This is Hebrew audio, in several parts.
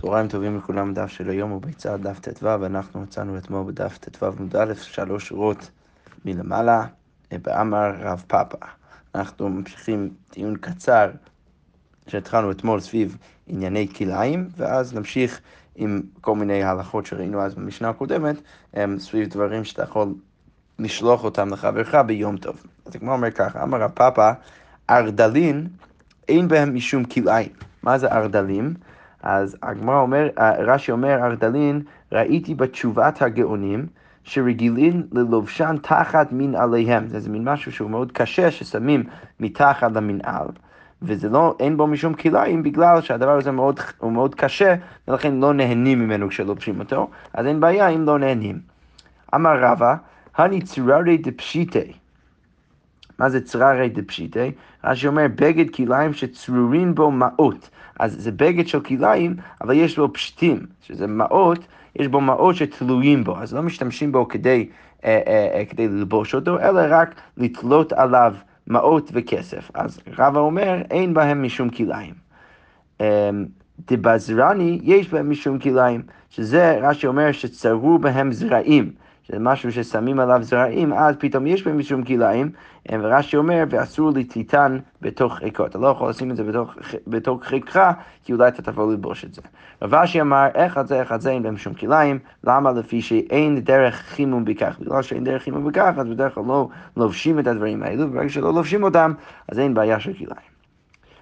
צהריים טובים לכולם, דף של היום הוא ביצה דף ט"ו, ואנחנו מצאנו אתמול בדף ט"ו עמוד א', שלוש שורות מלמעלה, באמר רב פאפא. אנחנו ממשיכים דיון קצר שהתחלנו אתמול סביב ענייני כלאיים, ואז נמשיך עם כל מיני הלכות שראינו אז במשנה הקודמת, סביב דברים שאתה יכול לשלוח אותם לחברך ביום טוב. אז כמו אומר ככה, אמר רב פאפא, ארדלין אין בהם משום כלאיים. מה זה ארדלים? אז הגמרא אומר, רש"י אומר, ארדלין, ראיתי בתשובת הגאונים שרגילים ללובשן תחת מנעליהם. זה, זה מין משהו שהוא מאוד קשה ששמים מתחת למנעל. וזה לא, אין בו משום כלאיים בגלל שהדבר הזה מאוד, הוא מאוד קשה ולכן לא נהנים ממנו כשלובשים אותו, אז אין בעיה אם לא נהנים. אמר רבא, הני צררי דפשיטי. מה זה צררי דפשיטי? רש"י אומר, בגד כלאיים שצרורין בו מעות. אז זה בגד של כלאיים, אבל יש בו פשטים, שזה מעות, יש בו מעות שתלויים בו, אז לא משתמשים בו כדי, אה, אה, אה, כדי ללבוש אותו, אלא רק לתלות עליו מעות וכסף. אז רבא אומר, אין בהם משום כלאיים. אה, דבזרני, יש בהם משום כלאיים, שזה רש"י אומר שצרו בהם זרעים. שזה משהו ששמים עליו זרעים, אז פתאום יש בהם משום כלאיים, ורש"י אומר, ואסור לתיתן בתוך חיקו. אתה לא יכול לשים את זה בתוך, בתוך חיקך, כי אולי אתה תבוא ללבוש את זה. רב אשי אמר, איך זה, איך את זה, אין בהם שום כלאיים, למה? לפי שאין דרך חימום בכך. בגלל שאין דרך חימום בכך, אז בדרך כלל לא לובשים את הדברים האלו, וברגע שלא לובשים אותם, אז אין בעיה של כלאיים.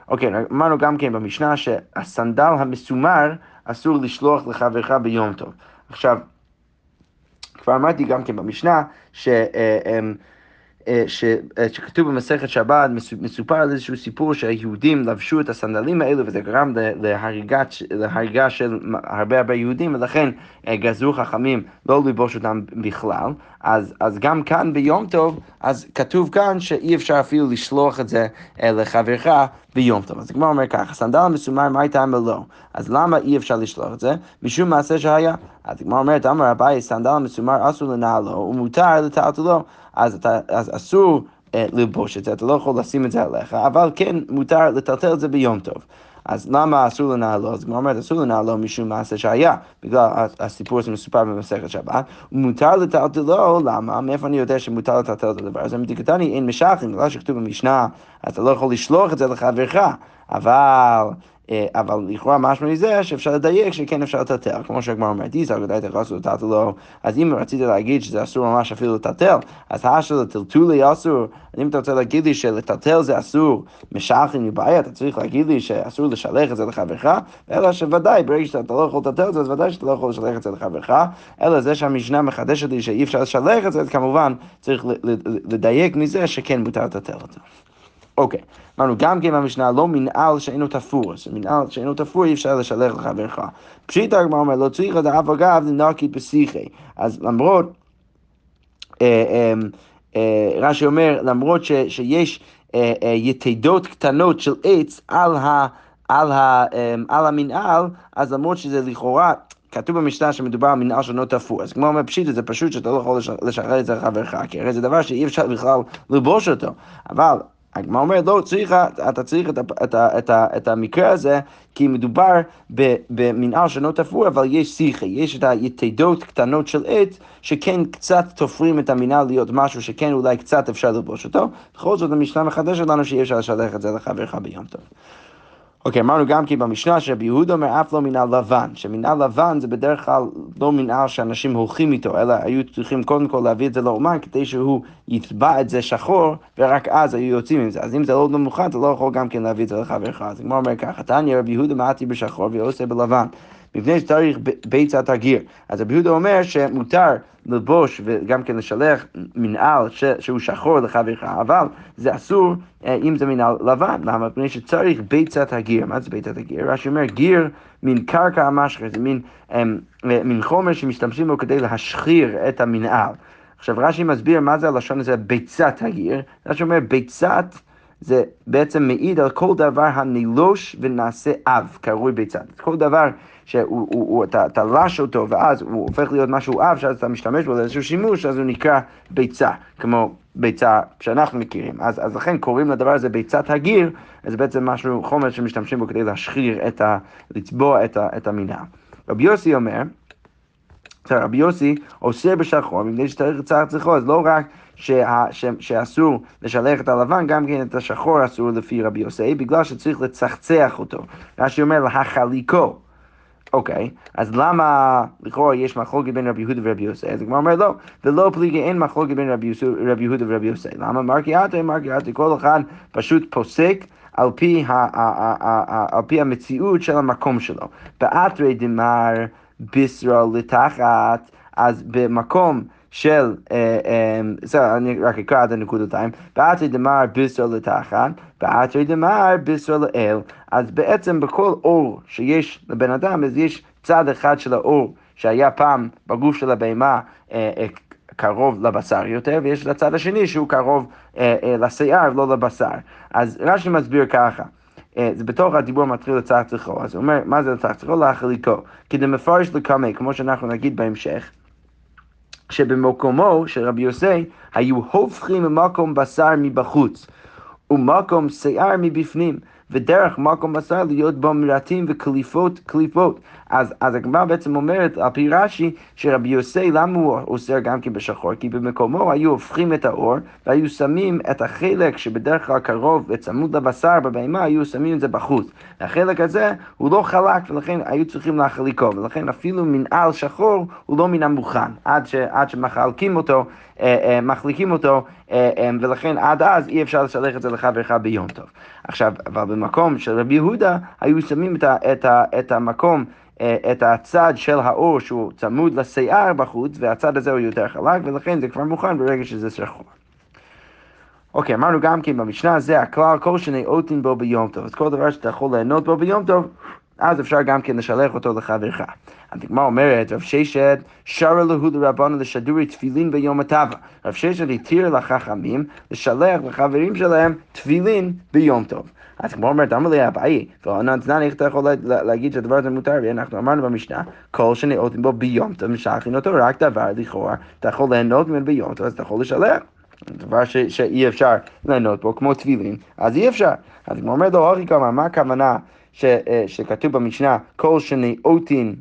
אוקיי, אמרנו גם כן במשנה שהסנדל המסומר אסור לשלוח לחברך ביום טוב. עכשיו, כבר אמרתי גם כן במשנה, ש... ש, שכתוב במסכת שבת, מסופר על איזשהו סיפור שהיהודים לבשו את הסנדלים האלו וזה גרם להריגה, להריגה של הרבה הרבה יהודים ולכן גזרו חכמים לא לבוש אותם בכלל. אז, אז גם כאן ביום טוב, אז כתוב כאן שאי אפשר אפילו לשלוח את זה לחברך ביום טוב. אז הגמרא אומר ככה, סנדל מסומר, מה הייתה לא? אז למה אי אפשר לשלוח את זה? משום מעשה שהיה. אז הגמרא אומרת, אמר אביי, סנדל מסומר אסור לנעלו ומותר לטלטלו. אז, אז אסור אה, ללבוש את זה, אתה לא יכול לשים את זה עליך, אבל כן מותר לטלטל את זה ביום טוב. אז למה אסור לנעלו? אז כמו אומרת, אסור לנעלו משום מעשה שהיה, בגלל הסיפור הזה מסופר במסכת שבת, ומותר לטלטלו, למה? מאיפה אני יודע שמותר לטלטל את הדבר הזה? מדיקתני אין משחים, בגלל שכתוב במשנה, אז אתה לא יכול לשלוח את זה לחברך, אבל... אה, אבל לכאורה משמע מזה שאפשר לדייק שכן אפשר לטלטל, כמו שהגמר אומרת, איסר גדאי תכנסו לטלטל לו, אז אם רצית להגיד שזה אסור ממש אפילו לטלטל, אז האשר לטלטולי אסור, אם אתה רוצה להגיד לי שלטלטל זה אסור, משחין מבעיה, אתה צריך להגיד לי שאסור לשלח את זה לחברך, אלא שוודאי, ברגע שאתה לא יכול לטלטל את זה, אז ודאי שאתה לא יכול לשלח את זה לחברך, אלא זה שהמשנה מחדשת לי שאי אפשר לשלח את זה, אז כמובן צריך לדייק מזה שכן מותר לטלטל אותו. אוקיי, אמרנו גם כן במשנה לא מנעל שאינו תפור, אז מנעל שאינו תפור אי אפשר לשלח לחברך. פשיט הגמרא אומר לא צריך לדאב אגב לנקי בשיחי, אז למרות, אה, אה, אה, רש"י אומר, למרות שיש יתדות קטנות של עץ על, ה, על, ה, על המנעל, אז למרות שזה לכאורה כתוב במשנה שמדובר על מנהל שאינו תפור. אז כמו אומר פשיטה, זה פשוט שאתה לא יכול לשחרר את זה לחברך, כי הרי זה דבר שאי אפשר בכלל ללבוש אותו. אבל הגמרא אומרת, לא, צריך, אתה צריך את, את, את, את המקרה הזה, כי מדובר במנהל שאינו תפור, אבל יש שיחה, יש את היתדות קטנות של עץ, שכן קצת תופרים את המנהל להיות משהו שכן אולי קצת אפשר ללבוש אותו. בכל זאת, המשנה מחדשת לנו שאי אפשר לשלח את זה לחברך ביום טוב. אוקיי, אמרנו גם כי במשנה שרבי יהודה אומר אף לא מנהל לבן, שמנהל לבן זה בדרך כלל לא מנהל שאנשים הולכים איתו, אלא היו צריכים קודם כל להביא את זה לאומן כדי שהוא יתבע את זה שחור, ורק אז היו יוצאים עם זה. אז אם זה לא מוכן, אתה לא יכול גם כן להביא את זה לחברך. אז כמו אומר ככה, תניא רבי יהודה מעטי בשחור ועושה בלבן. מפני שצריך ביצת הגיר. אז רבי יהודה אומר שמותר ללבוש וגם כן לשלח מנהל ש, שהוא שחור לחברך, אבל זה אסור אה, אם זה מנהל לבן. למה? מפני שצריך ביצת הגיר. מה זה ביצת הגיר? רש"י אומר, גיר מין קרקע המשחר, זה מין, אה, מין חומר שמשתמשים בו כדי להשחיר את המנהל. עכשיו רש"י מסביר מה זה הלשון הזה ביצת הגיר. רש"י אומר ביצת זה בעצם מעיד על כל דבר הנילוש ונעשה אב, קרוי ביצה. כל דבר שאתה לש אותו ואז הוא הופך להיות משהו אב, שאז אתה משתמש בו לאיזשהו שימוש, אז הוא נקרא ביצה, כמו ביצה שאנחנו מכירים. אז, אז לכן קוראים לדבר הזה ביצת הגיר, זה בעצם משהו, חומר שמשתמשים בו כדי להשחיר, את ה, לצבוע את, ה, את המינה. רבי יוסי אומר, רבי יוסי עושה בשחור, מפני שצריך לצרח צריכו, אז לא רק שה, ש, שאסור לשלח את הלבן, גם כן את השחור אסור לפי רבי יוסי, בגלל שצריך לצחצח אותו. רש"י אומר להחליקו. אוקיי, אז למה לכאורה יש מחלוקת בין רבי יהודה ורבי יוסי? אז הגמרא אומר לא, ולא פליגי אין מחלוקת בין רבי, רבי יהודה ורבי יוסי. למה מרקי עטה, מרקי עטה, כל אחד פשוט פוסק על פי, ה, ה, ה, ה, על פי המציאות של המקום שלו. באתרי דמר בישראל לתחת, אז במקום של, אה, אה, אני רק אקרא עד הנקודותיים, באתרי דמר בישראל לתחת, באתרי דמר בישראל לאל, אז בעצם בכל אור שיש לבן אדם, אז יש צד אחד של האור שהיה פעם בגוף של הבהמה אה, קרוב לבשר יותר, ויש את הצד השני שהוא קרוב לשיער, לא לבשר. אז רש"י מסביר ככה. זה בתוך הדיבור מתחיל לצחצחו, אז הוא אומר, מה זה לצחצחו? להחליקו. כדי מפרש לקמא, כמו שאנחנו נגיד בהמשך, שבמקומו של רבי יוסי היו הופכים ממקום בשר מבחוץ ומקום שיער מבפנים. ודרך מקום בשר להיות בו מרתים וקליפות קליפות. אז, אז הגמרא בעצם אומרת על פי רש"י שרבי יוסי למה הוא אוסר גם כן בשחור? כי במקומו היו הופכים את האור והיו שמים את החלק שבדרך כלל קרוב וצמוד לבשר בבהמה היו שמים את זה בחוץ. והחלק הזה הוא לא חלק ולכן היו צריכים להחליקו ולכן אפילו מנעל שחור הוא לא מן המוכן עד, ש, עד שמחלקים אותו, אה, אה, מחליקים אותו אה, אה, ולכן עד אז אי אפשר לשלח את זה לחברך ביום טוב. עכשיו, אבל במקום של רבי יהודה היו שמים את, ה, את, ה, את המקום את הצד של האור שהוא צמוד לשיער בחוץ, והצד הזה הוא יותר חלק, ולכן זה כבר מוכן ברגע שזה שחור. אוקיי, אמרנו גם כן במשנה, זה הכלל, כל שנאותים בו ביום טוב. אז כל דבר שאתה יכול ליהנות בו ביום טוב, אז אפשר גם כן לשלח אותו לחברך. הדגמר אומרת, רב ששת שרה להו לרבנו לשדורי תפילין ביום הטבע. רב ששת התיר לחכמים לשלח לחברים שלהם תפילין ביום טוב. אז כמו אומרת, אמר לי אביי, וענן איך אתה יכול להגיד שהדבר הזה מותר? ואנחנו אמרנו במשנה, כל שנאותים בו ביום טוב משלחים אותו, רק דבר לכאורה, אתה יכול ליהנות ממנו ביום טוב, אז אתה יכול לשלח. דבר ש, שאי אפשר ליהנות בו, כמו תפילין, אז אי אפשר. אז כמו אומרת לו, אורי כמה, מה הכוונה ש, אה, שכתוב במשנה, כל שנאותים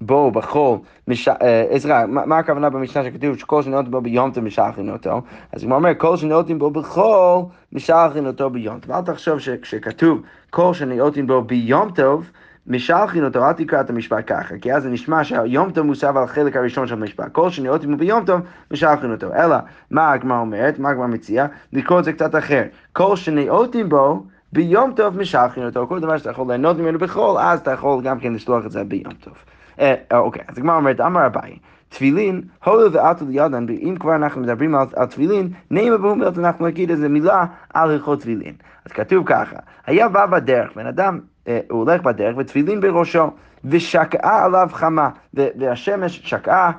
בו בחול, מש... אה, עזרא, מה, מה הכוונה במשנה שכתוב שכל שנאותים בו ביום טוב משלחין אותו? אז הוא אומר, כל שנאותים בו בחול, משלחין אותו ביום טוב. אל תחשוב שכשכתוב כל שנאותים בו ביום טוב, משלחין אותו, אל תקרא את המשפט ככה, כי אז זה נשמע שהיום טוב מוסב על החלק הראשון של המשפט. כל שנאותים בו ביום טוב, משלחין אותו. אלא, מה הגמרא אומרת, מה הגמרא מציעה? לקרוא את זה קצת אחר. כל שנאותים בו, ביום טוב משלחין אותו, כל דבר שאתה יכול ליהנות ממנו בחול, אז אתה יכול גם כן לשלוח את זה ביום טוב. אה, אה, אוקיי, אז הגמרא אומרת, אמר אביי, תפילין, הולו ועטו לידן, ואם כבר אנחנו מדברים על, על תפילין, נעימה בהומלת אנחנו נגיד איזה מילה על הלכות תפילין. אז כתוב ככה, היה בא בדרך, בן אדם, אה, הוא הולך בדרך ותפילין בראשו, ושקעה עליו חמה, והשמש שקעה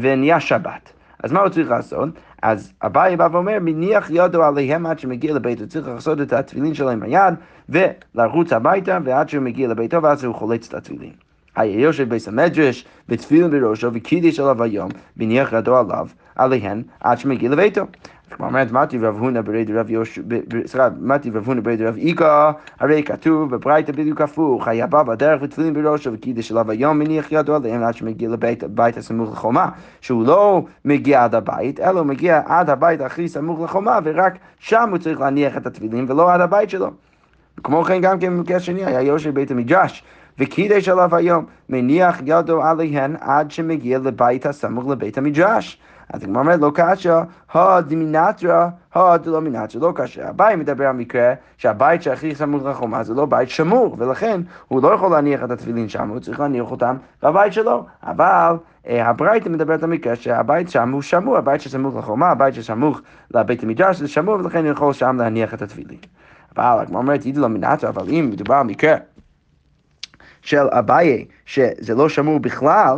ונהיה שבת. אז מה הוא צריך לעשות? אז אביי בא ואומר, מניח ידו עליהם עד שמגיע לביתו, צריך לעשות את התפילין שלו עם היד, ולרוץ הביתה, ועד שהוא מגיע לביתו, ואז הוא חולץ את התפילין. היה יושב בית המדרש ותפילין בראשו וקידיש עליו היום, מניח ידו עליו, עליהן, עד שמגיע לביתו. כמו אומרת, מתי רב הונא ברד רב יהושע, סליחה, מתי רב הונא ברד רב איכא, הרי כתוב בברייתא בדיוק הפוך, היה בא בדרך ותפילין בראשו וקידש עליו היום מניח ידו עליהם עד שמגיע לבית הסמוך לחומה, שהוא לא מגיע עד הבית, אלא הוא מגיע עד הבית הכי סמוך לחומה, ורק שם הוא צריך להניח את התפילין ולא עד הבית שלו. כמו כן גם כן במקרה שני היה יושב בית המדרש וקידש עליו היום, מניח ידו עליהן עד שמגיע לבית הסמוך לבית המדרש. אז הגמרא אומרת, לא קשה, הדמינטרה, הדלומינטרה, לא קשה. אביי מדבר על מקרה שהבית שהכי סמוך לחומה זה לא בית שמור, ולכן הוא לא יכול להניח את התפילין שם, הוא צריך להניח אותם בבית שלו. אבל אה, הברייתא מדברת על מקרה שהבית שם הוא שמור, הבית שסמוך לחומה, הבית שסמוך לבית המדרש זה שמור, ולכן הוא יכול שם להניח את התפילין. אבל הגמרא אומרת, ידלומינטרה, אבל אם מדובר על מקרה של אביי, שזה לא שמור בכלל,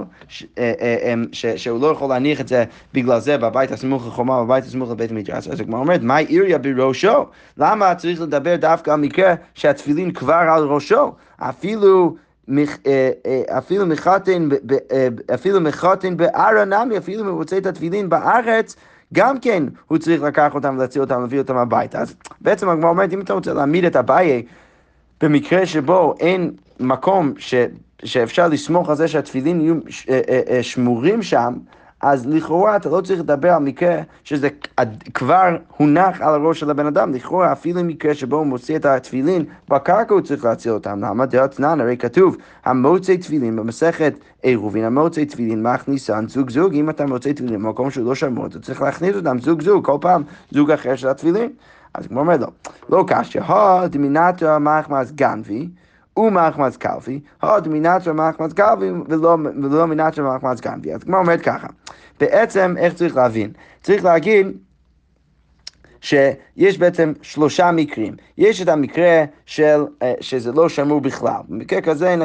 אה, אה, שהוא לא יכול להניח את זה בגלל זה בבית הסמוך לחומה, בבית הסמוך לבית המדרש, אז הגמרא אומרת, מה עיריה בראשו? למה צריך לדבר דווקא על מקרה שהתפילין כבר על ראשו? אפילו... אפילו מחתן, אפילו מחתן בארה נמי, אפילו רוצה את התפילין בארץ, גם כן הוא צריך לקח אותם ולהציל אותם, להביא אותם הביתה. אז בעצם הגמרא אומרת, אם אתה רוצה להעמיד את אביי במקרה שבו אין מקום ש, שאפשר לסמוך על זה שהתפילין יהיו אה, אה, אה, שמורים שם, אז לכאורה אתה לא צריך לדבר על מקרה שזה כבר הונח על הראש של הבן אדם, לכאורה אפילו מקרה שבו הוא מוציא את התפילין בקרקע הוא צריך להציל אותם. למה דעתנן? הרי כתוב, המוצא תפילין במסכת עירובין, המוצא תפילין מכניסן זוג זוג, אם אתה מוצא תפילין במקום שהוא לא שמור, אתה צריך להכניס אותם זוג זוג, כל פעם זוג אחר של התפילין. אז כמו אומר לו, לא קשיא, הו דמינתו מחמס גנבי ומחמץ קלפי, הוד מנטרה מחמץ קלפי ולא מנטרה מחמץ גנבי. אז כמו אומרת ככה, בעצם איך צריך להבין? צריך להגיד שיש בעצם שלושה מקרים. יש את המקרה של, אה, שזה לא שמור בכלל. במקרה כזה, אין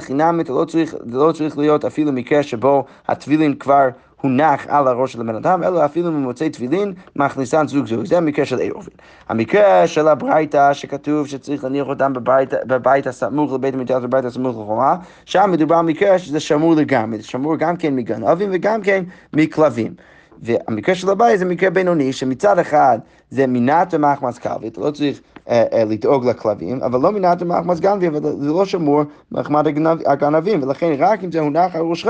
לא צריך, לא צריך להיות אפילו מקרה שבו הטבילין כבר הונח על הראש של הבן אדם, אלא אפילו מוצא תפילין, מכניסן זוג זוג. זה המקרה של עירובין. המקרה של הברייתא, שכתוב שצריך להניח אותם בבית, בבית הסמוך לבית המדינה, בבית הסמוך לחומה, שם מדובר על מקרה שזה שמור לגמרי, זה שמור גם כן מגנבים וגם כן מכלבים. והמקרה של הבית זה מקרה בינוני, שמצד אחד זה מינת ומחמס קלבי, אתה לא צריך אה, אה, לדאוג לכלבים, אבל לא מינת ומחמס גנבי, אבל זה לא שמור מחמד הגנבים, ולכן רק אם זה הונח על ראשך,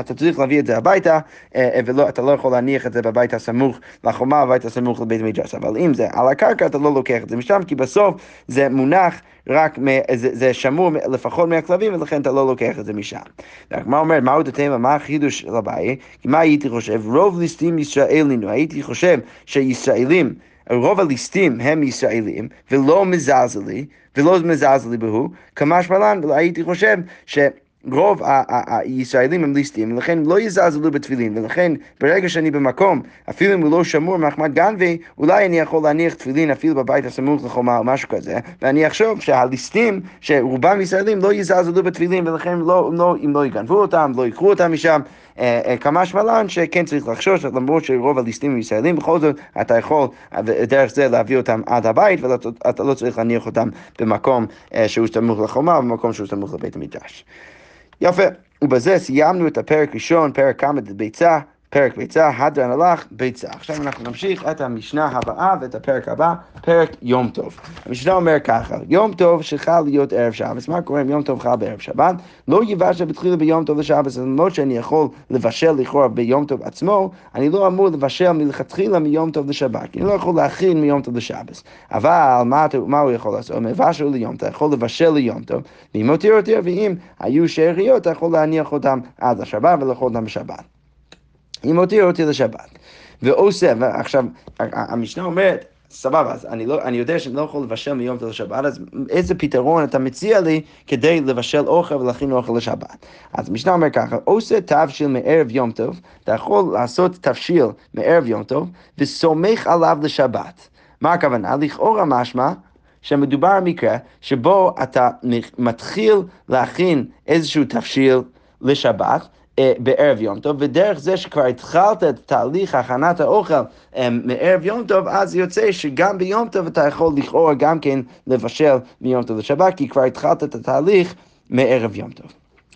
אתה צריך להביא את זה הביתה, אה, ואתה לא יכול להניח את זה בבית הסמוך לחומה, בבית הסמוך לבית המדרש. אבל אם זה על הקרקע, אתה לא לוקח את זה משם, כי בסוף זה מונח רק, זה, זה שמור לפחות מהכלבים, ולכן אתה לא לוקח את זה משם. והגמרא אומרת, מהו דתימה, מה החידוש של אביי? כי מה הייתי חושב? רוב ליסטים ישראלינו, הייתי חושב שישראלים... רוב הליסטים הם ישראלים, ולא מזלזלי, ולא מזלזלי בהו, כמשמע לן, הייתי חושב ש... רוב הישראלים הם ליסטים, ולכן לא יזלזלו בתפילין, ולכן ברגע שאני במקום, אפילו אם הוא לא שמור מחמד גנבי, אולי אני יכול להניח תפילין אפילו בבית הסמוך לחומה או משהו כזה, ואני אחשוב שהליסטים, שרובם ישראלים, לא יזלזלו בתפילין, ולכן לא, לא, אם לא יגנבו אותם, לא ייקחו אותם משם, אה, אה, כמה שמלן שכן צריך לחשוש, למרות שרוב הליסטים הם ישראלים, בכל זאת אתה יכול דרך זה להביא אותם עד הבית, ואתה לא צריך להניח אותם במקום אה, שהוא סמוך לחומה, במקום שהוא סמוך לבית המדרש. יפה, ובזה סיימנו את הפרק ראשון, פרק כמה ביצה. פרק ביצה, הדרן הלך, ביצה. עכשיו אנחנו נמשיך את המשנה הבאה ואת הפרק הבא, פרק יום טוב. המשנה אומר ככה, יום טוב שחל להיות ערב שבת, מה קורה אם יום טוב חל בערב שבת? לא יבשל בתחילה ביום טוב לשבת, למרות שאני יכול לבשל לכאורה ביום טוב עצמו, אני לא אמור לבשל מלכתחילה מיום טוב לשבת, אני לא יכול להכין מיום טוב לשבת. אבל מה, מה הוא יכול לעשות? מבשל ליום טוב, אתה יכול לבשל ליום טוב, ואם מותיר יותר, ואם היו שאריות, אתה יכול להניח אותם עד השבת ולאכול אותם בשבת. אם הותיר אותי לשבת. ועושה, ועכשיו, המשנה אומרת, סבבה, אז אני, לא, אני יודע שאני לא יכול לבשל מיום טוב לשבת, אז איזה פתרון אתה מציע לי כדי לבשל אוכל ולהכין אוכל לשבת? אז המשנה אומר ככה, עושה תבשיל מערב יום טוב, אתה יכול לעשות תבשיל מערב יום טוב, וסומך עליו לשבת. מה הכוונה? לכאורה משמע שמדובר על מקרה שבו אתה מתחיל להכין איזשהו תבשיל לשבת, בערב יום טוב, ודרך זה שכבר התחלת את תהליך הכנת האוכל אה, מערב יום טוב, אז יוצא שגם ביום טוב אתה יכול לכאורה גם כן לבשל מיום טוב לשבת, כי כבר התחלת את התהליך מערב יום טוב.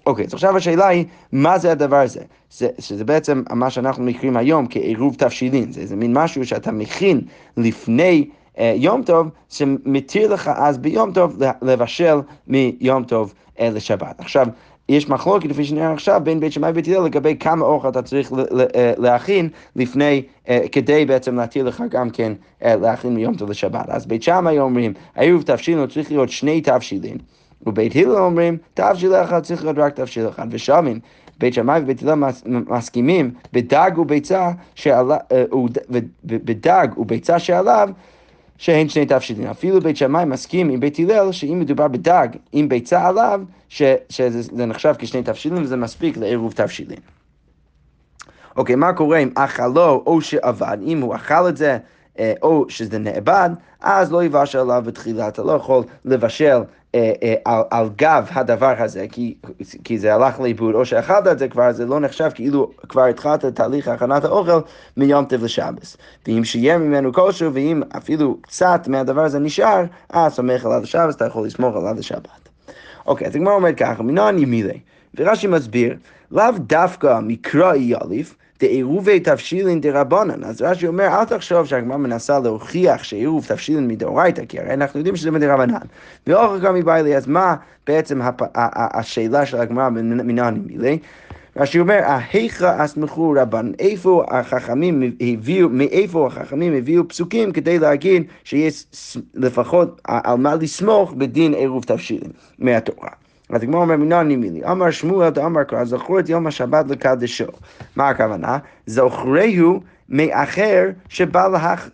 אוקיי, אז עכשיו השאלה היא, מה זה הדבר הזה? זה, שזה בעצם מה שאנחנו מכירים היום כעירוב תבשילין, זה, זה מין משהו שאתה מכין לפני אה, יום טוב, שמתיר לך אז ביום טוב לבשל מיום טוב אה, לשבת. עכשיו, יש מחלוקת, לפי שנראה עכשיו, בין בית שמאי ובית הלל לגבי כמה אוכל אתה צריך אה, להכין לפני, אה, כדי בעצם להתיר לך גם כן אה, להכין מיום טוב לשבת. אז בית שמאי אומרים, עירוב תבשילין צריך להיות שני תבשילין, ובית הלל אומרים, תבשיל אחד צריך להיות רק תבשיל אחד, ושמים. בית שמאי ובית הלל מסכימים בדג וביצה, שעלה, בדג וביצה שעליו שהן שני תבשילים. אפילו בית שמאי מסכים עם בית הלל שאם מדובר בדג עם ביצה עליו, ש, שזה נחשב כשני תבשילים וזה מספיק לעירוב תבשילים. אוקיי, מה קורה אם אכלו או שאבד? אם הוא אכל את זה אה, או שזה נאבד, אז לא יבשל עליו בתחילה, אתה לא יכול לבשל על, על גב הדבר הזה, כי, כי זה הלך לאיבוד, או שאכלת את זה כבר, זה לא נחשב כאילו כבר התחלת את תהליך הכנת האוכל מיום טב לשבס. ואם שיהיה ממנו כלשהו, ואם אפילו קצת מהדבר הזה נשאר, אז סומך עליו לשבס, אתה יכול לסמוך עליו לשבת. אוקיי, אז הגמרא אומרת ככה, מנען ימילי. ורש"י מסביר, לאו דווקא מקרא יאליף, דעירובי תבשילין דרבנן. אז רש"י אומר, אל תחשוב שהגמרא מנסה להוכיח שעירוב תבשילין מדאורייתא, כי הרי אנחנו יודעים שזה מדרבנן. ואוכל גם מבעלי, אז מה בעצם הפ... השאלה של הגמרא מנען ימילי? רש"י אומר, ההיכא אסמכו רבן, איפה החכמים הביאו, מאיפה החכמים הביאו פסוקים כדי להגיד שיש לפחות על מה לסמוך בדין עירוב תבשילין מהתורה. אז הגמרא אומר מנן נימילי, אמר שמואל דאמר קרא, זכור את יום השבת לקדשו. מה הכוונה? זוכרהו מאחר שבא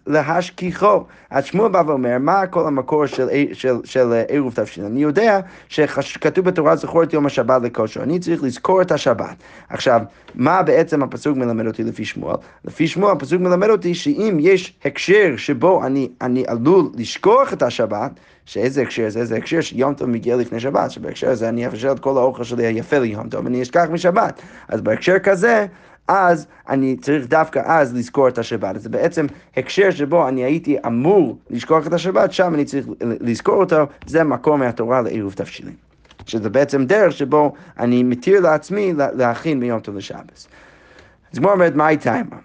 להשכיחו. אז שמואל בא ואומר, מה כל המקור של, של, של עירוב תבשין? אני יודע שכתוב בתורה זכור את יום השבת לקודשו, אני צריך לזכור את השבת. עכשיו, מה בעצם הפסוק מלמד אותי לפי שמואל? לפי שמואל הפסוק מלמד אותי שאם יש הקשר שבו אני, אני עלול לשכוח את השבת, שאיזה הקשר זה? איזה הקשר שיום טוב מגיע לפני שבת, שבהקשר הזה אני אפשר את כל האוכל שלי היפה ליום טוב, ואני אשכח משבת. אז בהקשר כזה, אז אני צריך דווקא אז לזכור את השבת. זה בעצם הקשר שבו אני הייתי אמור לשכוח את השבת, שם אני צריך לזכור אותו, זה מקור מהתורה לעירוב תבשילים. שזה בעצם דרך שבו אני מתיר לעצמי להכין מיום טוב לשבס. אז כמו אומרת, מהי טיימה?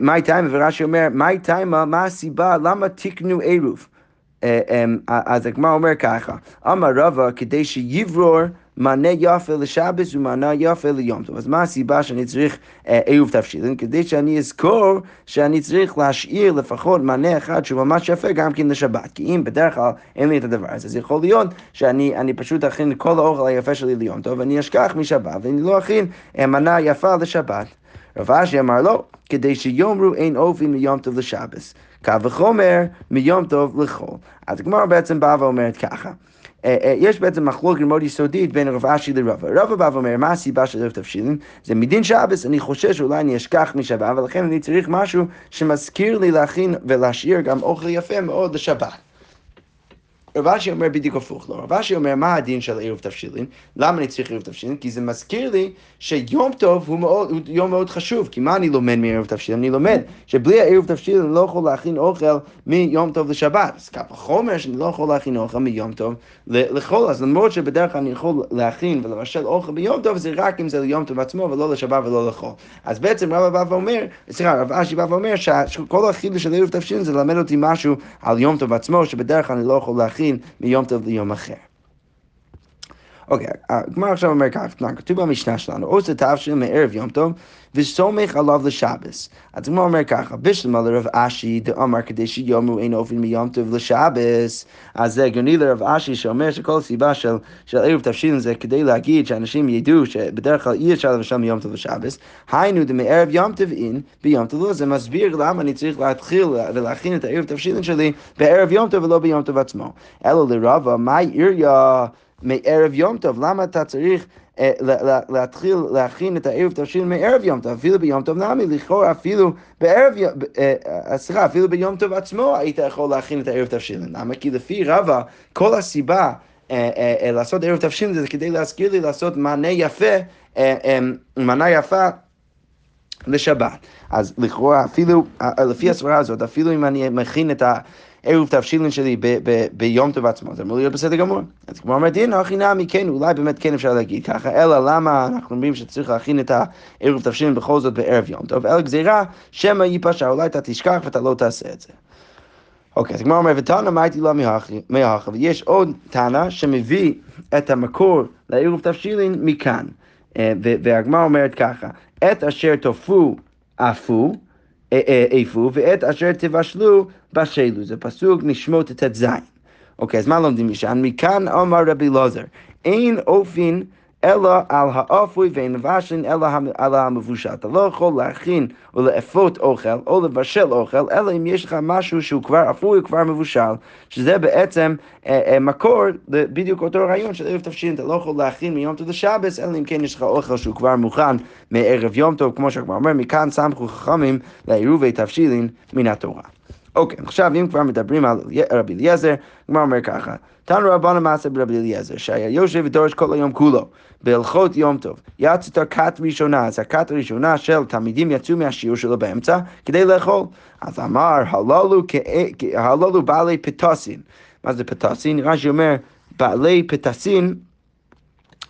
מהי טיימה? ורש"י אומר, מהי טיימה? מה הסיבה? למה תקנו עירוב? אה, אמ, אז הגמרא אומר ככה, אמר רבא כדי שיברור מענה יפה לשבס ומענה יפה ליום טוב. אז מה הסיבה שאני צריך אה, עירוב תבשילין? כדי שאני אזכור שאני צריך להשאיר לפחות מענה אחד שהוא ממש יפה גם כן לשבת. כי אם בדרך כלל אין לי את הדבר הזה, אז יכול להיות שאני פשוט אכין כל האוכל היפה שלי ליום טוב ואני אשכח משבת ואני לא אכין אה, מנה יפה לשבת. רב אשי אמר לא, כדי שיאמרו אין אופי מיום טוב לשבס. קו וחומר מיום טוב לחול. אז הגמרא בעצם באה ואומרת ככה. אה, אה, יש בעצם מחלוקת מאוד יסודית בין רב אשי לרבא. רבא בא ואומר, מה הסיבה של ערב תבשילין? זה מדין שבס, אני חושש שאולי אני אשכח משבת, ולכן אני צריך משהו שמזכיר לי להכין ולהשאיר גם אוכל יפה מאוד לשבת. רב אשי אומר בדיוק הפוך לו. רב אשי אומר, מה הדין של עירוב תבשילין? למה אני צריך עירוב תבשילין? כי זה מזכיר לי שיום טוב הוא, מאוד, הוא יום מאוד חשוב. כי מה אני לומד מעירוב תבשילין? אני לומד שבלי העירוב תבשילין אני לא יכול להכין אוכל מיום טוב לשבת. אז ככה חומר שאני לא יכול להכין אוכל מיום טוב לחול. אז למרות שבדרך כלל אני יכול להכין ולבשל אוכל ביום טוב, זה רק אם זה ליום טוב עצמו ולא לשבת ולא לחול. אז בעצם רב בא ואומר, סליחה, רב אשי בא ואומר שכל החידוש של עירוב תבשילין זה ללמד אותי משהו על יום טוב עצמו, שבדרך כלל אני לא יכול להכין להכין מיום טוב ליום אחר. אוקיי, הגמרא עכשיו אומר כך, כתוב במשנה שלנו, עושה תבשיל מערב יום טוב וסומך עליו לשבס. אז הגמרא אומר ככה, בשלמה לרב אשי דאמר כדי שיאמרו אין אופן מיום טוב לשבס. אז זה הגיוני לרב אשי שאומר שכל הסיבה של, של ערב תבשילין זה כדי להגיד שאנשים ידעו שבדרך כלל אי אפשר לבשל מיום טוב לשבס. היינו דמערב יום טוב אין ביום טוב לא. זה מסביר למה אני צריך להתחיל ולהכין את הערב תבשילין שלי בערב יום טוב ולא ביום טוב עצמו. אלא לרבה, מה עיריה? מערב יום טוב, למה אתה צריך אה, להתחיל להכין את הערב תבשיל מערב יום טוב, אפילו ביום טוב נמי, לכאורה אפילו בערב, אה, אה, סליחה, אפילו ביום טוב עצמו היית יכול להכין את הערב תבשיל. למה? כי לפי רבא, כל הסיבה לעשות ערב תבשיל זה כדי להזכיר לי לעשות מענה יפה, מענה יפה לשבת. אז לכאורה אפילו, לפי הסברה הזאת, אפילו אם אני מכין את ה... עירוב תבשילין שלי ביום טוב עצמו, זה אמור להיות בסדר גמור. אז כמו אומרת, הנה, הכי נמי, כן, אולי באמת כן אפשר להגיד ככה, אלא למה אנחנו אומרים שצריך להכין את העירוב תבשילין בכל זאת בערב יום טוב, אלא גזירה, שמא ייפשע, אולי אתה תשכח ואתה לא תעשה את זה. אוקיי, אז כמו אומר, ותנא מייתי לה מהאחר, ויש עוד תנא שמביא את המקור לעירוב תבשילין מכאן. אה, והגמרא אומרת ככה, את אשר תופו עפו, איפה, ואת אשר תבשלו בשלו. זה פסוק נשמות ט"ז. אוקיי, אז מה לומדים משם? מכאן אמר רבי לוזר, אין אופן אלא על האפוי ואין מבשלין אלא על המבושל. אתה לא יכול להכין או לאפות אוכל או לבשל אוכל, אלא אם יש לך משהו שהוא כבר אפוי או כבר מבושל, שזה בעצם אה, אה, מקור בדיוק אותו רעיון של ערב תפשין, אתה לא יכול להכין מיום טוב לשבס, אלא אם כן יש לך אוכל שהוא כבר מוכן מערב יום טוב, כמו שכבר אומר, מכאן סמכו חכמים לעירובי תבשילין מן התורה. אוקיי, עכשיו אם כבר מדברים על רבי אליעזר, הגמרא אומר ככה, תנו רבנו מעשה ברבי אליעזר, שהיה יושב ודורש כל היום כולו, בהלכות יום טוב. יצאת כת ראשונה, אז הכת הראשונה של תלמידים יצאו מהשיעור שלו באמצע כדי לאכול. אז אמר, הללו, הללו בעלי פטסין. מה זה פטסין? רש"י אומר, בעלי פטסין,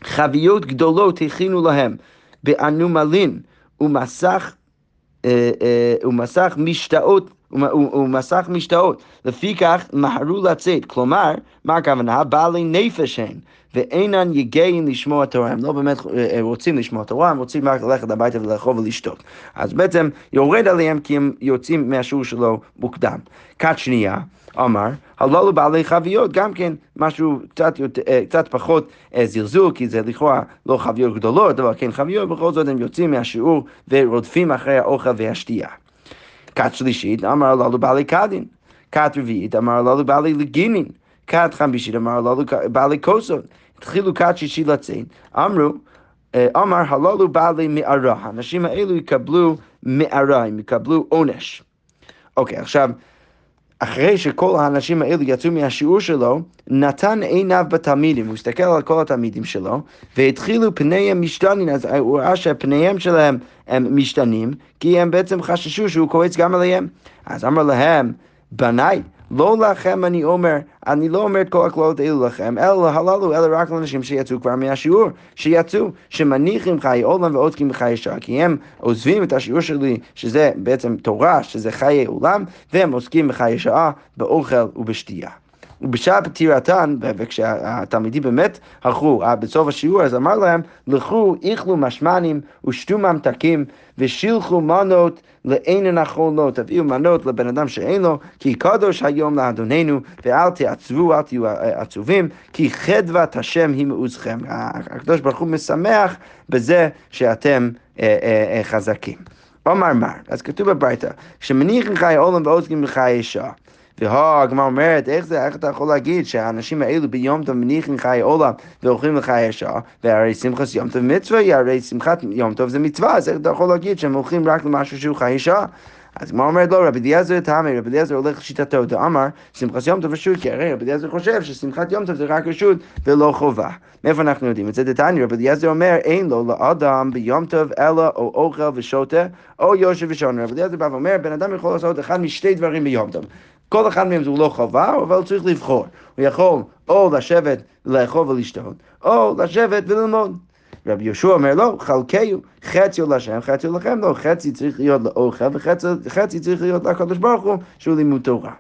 חביות גדולות הכינו להם באנומלין ומסך, אה, אה, ומסך משתאות הוא מסך משתאות. לפיכך מהרו לצאת. כלומר, מה הכוונה? בעלי נפש הן, ואינן יגעים לשמוע תורה. הם לא באמת אה, רוצים לשמוע תורה, הם רוצים רק ללכת הביתה ולאכול ולשתות. אז בעצם יורד עליהם כי הם יוצאים מהשיעור שלו מוקדם. כת שנייה. אמר, הללו בעלי חביות, גם כן משהו קצת, אה, קצת פחות אה, זלזול, כי זה לכאורה לא חביות גדולות, אבל כן חביות, בכל זאת הם יוצאים מהשיעור ורודפים אחרי האוכל והשתייה. כת שלישית, אמר הללו בעלי קדין. כת רביעית, אמר הללו בעלי לגינין. כת חמישית, אמר הללו בעלי כוסון. התחילו כת שישית לצאת, אמרו, אמר הללו בעלי מערה. האנשים האלו יקבלו מערה, הם יקבלו עונש. אוקיי, עכשיו... אחרי שכל האנשים האלו יצאו מהשיעור שלו, נתן עיניו בתלמידים, הוא הסתכל על כל התלמידים שלו, והתחילו פניהם משתנים, אז הוא ראה שהפניהם שלהם הם משתנים, כי הם בעצם חששו שהוא קועץ גם עליהם. אז אמר להם, בניי, לא לכם אני אומר, אני לא אומר את כל הקללות האלו לכם, אלא הללו, אלא רק לאנשים שיצאו כבר מהשיעור, שיצאו, שמניחים חיי עולם ועוסקים בחיי שעה, כי הם עוזבים את השיעור שלי, שזה בעצם תורה, שזה חיי עולם, והם עוסקים בחיי שעה, באוכל ובשתייה. ובשעה פטירתן, וכשהתלמידים באמת הלכו אה, בסוף השיעור, אז אמר להם, לכו, איכלו משמנים ושתו ממתקים ושילחו מנות לאין הנכונות, תביאו מנות לבן אדם שאין לו, כי קדוש היום לאדוננו, ואל תעצבו, אל תהיו אה, עצובים, כי חדוות השם היא מעוזכם. הקדוש ברוך הוא משמח בזה שאתם אה, חזקים. אומר מר, אז כתוב בברייתא, שמניחים חיי עולם ועוסקים בחיי שעה. והגמרא אומרת, איך זה, איך אתה יכול להגיד שהאנשים האלו ביום טוב מניחים חיי עולם ואוכלים לחיי שעה, והרי שמחת יום טוב מצווה, הרי שמחת יום טוב זה מצווה, אז איך אתה יכול להגיד שהם הולכים רק למשהו שהוא חיי שעה? אז הגמרא אומרת לא, רבי אליעזר תמי, רבי אליעזר הולך לשיטתו, דאמר, שמחת יום טוב רשות, כי הרי רבי אליעזר חושב ששמחת יום טוב זה רק רשות ולא חובה. מאיפה אנחנו יודעים את זה? דתניא, רבי אליעזר אומר, אין לו לאדם ביום טוב אלא או אוכל ושותה, או יושב ושעון. רבי אליעזר בא ואומר, בן אדם יכול לעשות אחד משתי דברים ביום טוב. כל אחד מהם הוא לא חובה, אבל צריך לבחור. הוא יכול או לשבת לאכול ולשתות, או לשבת וללמוד. רבי יהושע אומר לא, חלקהו, חצי הוא להשם, חצי הוא לכם, לא, חצי צריך להיות לאוכל וחצי צריך להיות לקדוש ברוך הוא, שהוא לימוד תורה.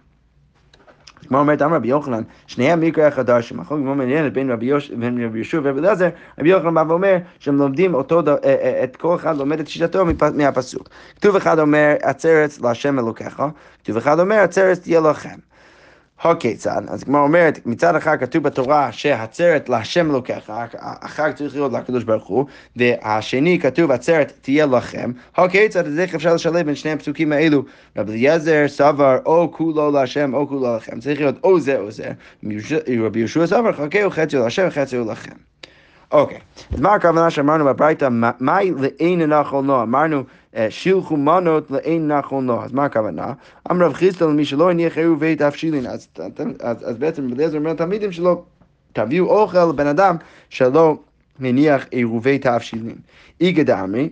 כמו אומרת אמר רבי יוחנן, שניהם מקרה החדשים. החוק מאוד מעניינת בין רבי יהושע ורבי אליעזר, רבי יוחנן בא ואומר שהם לומדים אותו, אה, אה, את כל אחד לומד את שיטתו מהפסוק. כתוב אחד אומר עצרת להשם אלוקיך, כתוב אחד אומר עצרת תהיה לכם. הכיצד? אז הגמרא אומרת, מצד אחד כתוב בתורה שהצרת להשם אלוקיך, החג צריך להיות לקדוש ברוך הוא, והשני כתוב עצרת תהיה לכם, הכיצד? אז איך אפשר לשלב בין שני הפסוקים האלו? רבי אליעזר סבר או כולו להשם או כולו לכם, צריך להיות או זה או זה, רבי יהושע סבר חכה חצי להשם חצי לכם. אוקיי, אז מה הכוונה שאמרנו בברייתא, מהי לאין נחל נוע? אמרנו אה, שילחו מנות לאין נחל נוע, אז מה הכוונה? אמר רב חיסטל למי שלא הניח עירובי תבשילין, אז, בעצם בליעזר אומר לתלמידים שלו, תביאו אוכל לבן אדם שלא הניח עירובי תבשילין. איגא דאמרי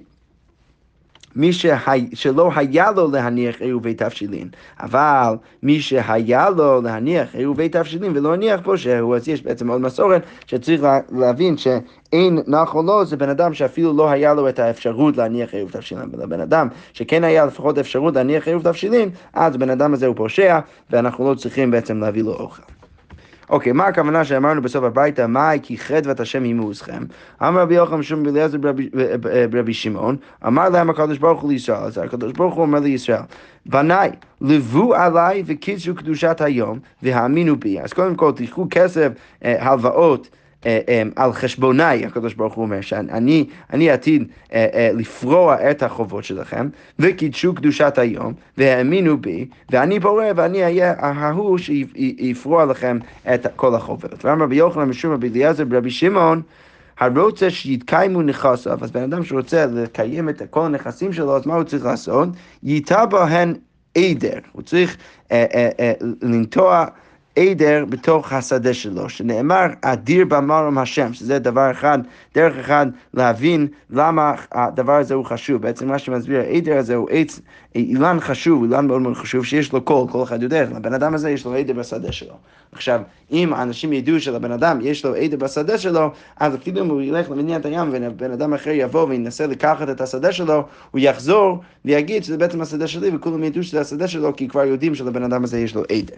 מי שהי, שלא היה לו להניח עירובי תבשילין, אבל מי שהיה לו להניח עירובי תבשילין ולא הניח פה שהוא, אז יש בעצם עוד מסורת שצריך לה, להבין שאין נחו לו זה בן אדם שאפילו לא היה לו את האפשרות להניח עירוב תבשילין, בן אדם שכן היה לפחות אפשרות להניח עירוב תבשילין, אז בן אדם הזה הוא פושע ואנחנו לא צריכים בעצם להביא לו אוכל. אוקיי, מה הכוונה שאמרנו בסוף הביתה, מאי כי חדוות השם היא מעוזכם? אמר רבי יוחנן משום בליעזר ברבי שמעון, אמר להם הקדוש ברוך הוא לישראל, אז הקדוש ברוך הוא אומר לישראל, בניי, לבו עליי וקידשו קדושת היום והאמינו בי. אז קודם כל תיקחו כסף, אה, הלוואות. אה, אה, על חשבוניי, הקדוש ברוך הוא אומר, שאני אני עתיד אה, לפרוע את החובות שלכם, וקידשו קדושת היום, והאמינו בי, ואני בורא, ואני אהיה ההוא שיפרוע לכם את כל החובות. ואמר רבי יוחנן משום רבי אליעזר ברבי שמעון, הרוצה שיתקיימו נכסיו, אז בן אדם שרוצה לקיים את כל הנכסים שלו, אז מה הוא צריך לעשות? ייטע בהן עדר, הוא צריך אה, אה, אה, לנטוע עדר בתוך השדה שלו, שנאמר אדיר במרום השם, שזה דבר אחד, דרך אחד להבין למה הדבר הזה הוא חשוב. בעצם מה שמסביר, העדר הזה הוא עץ, אילן חשוב, אילן מאוד מאוד חשוב, שיש לו קול, כל אחד יודע, לבן אדם הזה יש לו עדר בשדה שלו. עכשיו, אם האנשים ידעו שלבן אדם יש לו עדר בשדה שלו, אז אפילו אם הוא ילך למדינת הים ובן אדם אחר יבוא וינסה לקחת את השדה שלו, הוא יחזור ויגיד שזה בעצם השדה שלי, וכולם ידעו שזה השדה שלו, כי כבר יודעים שלבן אדם הזה יש לו עדר.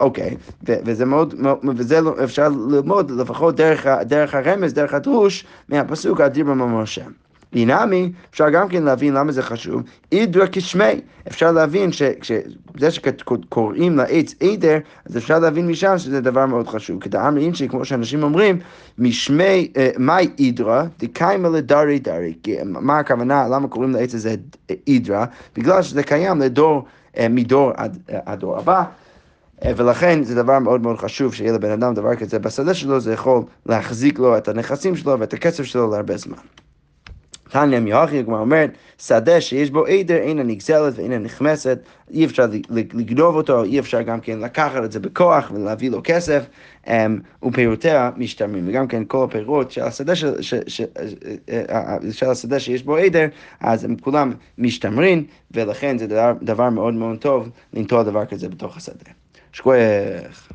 אוקיי, וזה מאוד, וזה לא- אפשר ללמוד לפחות דרך, דרך הרמז, דרך הדרוש, מהפסוק אדיר במאמר השם. אינמי, אפשר גם כן להבין למה זה חשוב, אידרא כשמי, אפשר להבין שזה שקוראים לעץ עדר, אז אפשר להבין משם שזה דבר מאוד חשוב. כדאמר אינשי, כמו שאנשים אומרים, משמי, אה, מאי אידרא, דקיימא לדרי דרי. מה הכוונה, למה קוראים לעץ הזה אידרא? בגלל שזה קיים לדור, אה, מדור עד הדור הבא. אה, ולכן זה דבר מאוד מאוד חשוב שיהיה לבן אדם דבר כזה בשדה שלו, זה יכול להחזיק לו את הנכסים שלו ואת הכסף שלו להרבה זמן. תניא מיוחי, הגמרא אומרת, שדה שיש בו עדר אינה נגזלת ואינה נחמסת, אי אפשר לגנוב אותו, אי אפשר גם כן לקחת את זה בכוח ולהביא לו כסף, um, ופירותיה משתמרים. וגם כן כל הפירות של השדה, של, ש, ש, אה, אה, של השדה שיש בו עדר, אז הם כולם משתמרים, ולכן זה דבר, דבר מאוד מאוד טוב לנטוע דבר כזה בתוך השדה. שכוח.